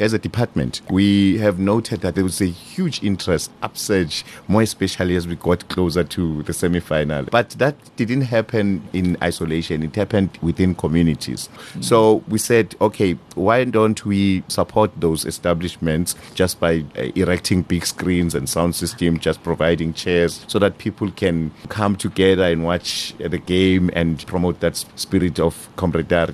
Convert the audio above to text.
as a department, we have noted that there was a huge interest, upsurge, more especially as we got closer to the semi final. But that didn't happen in isolation, it happened within communities. Mm. So we said, okay, why don't we support those establishments just by uh, erecting big screens and sound systems, just providing chairs so that people can come together and watch the game and promote that spirit of camaraderie.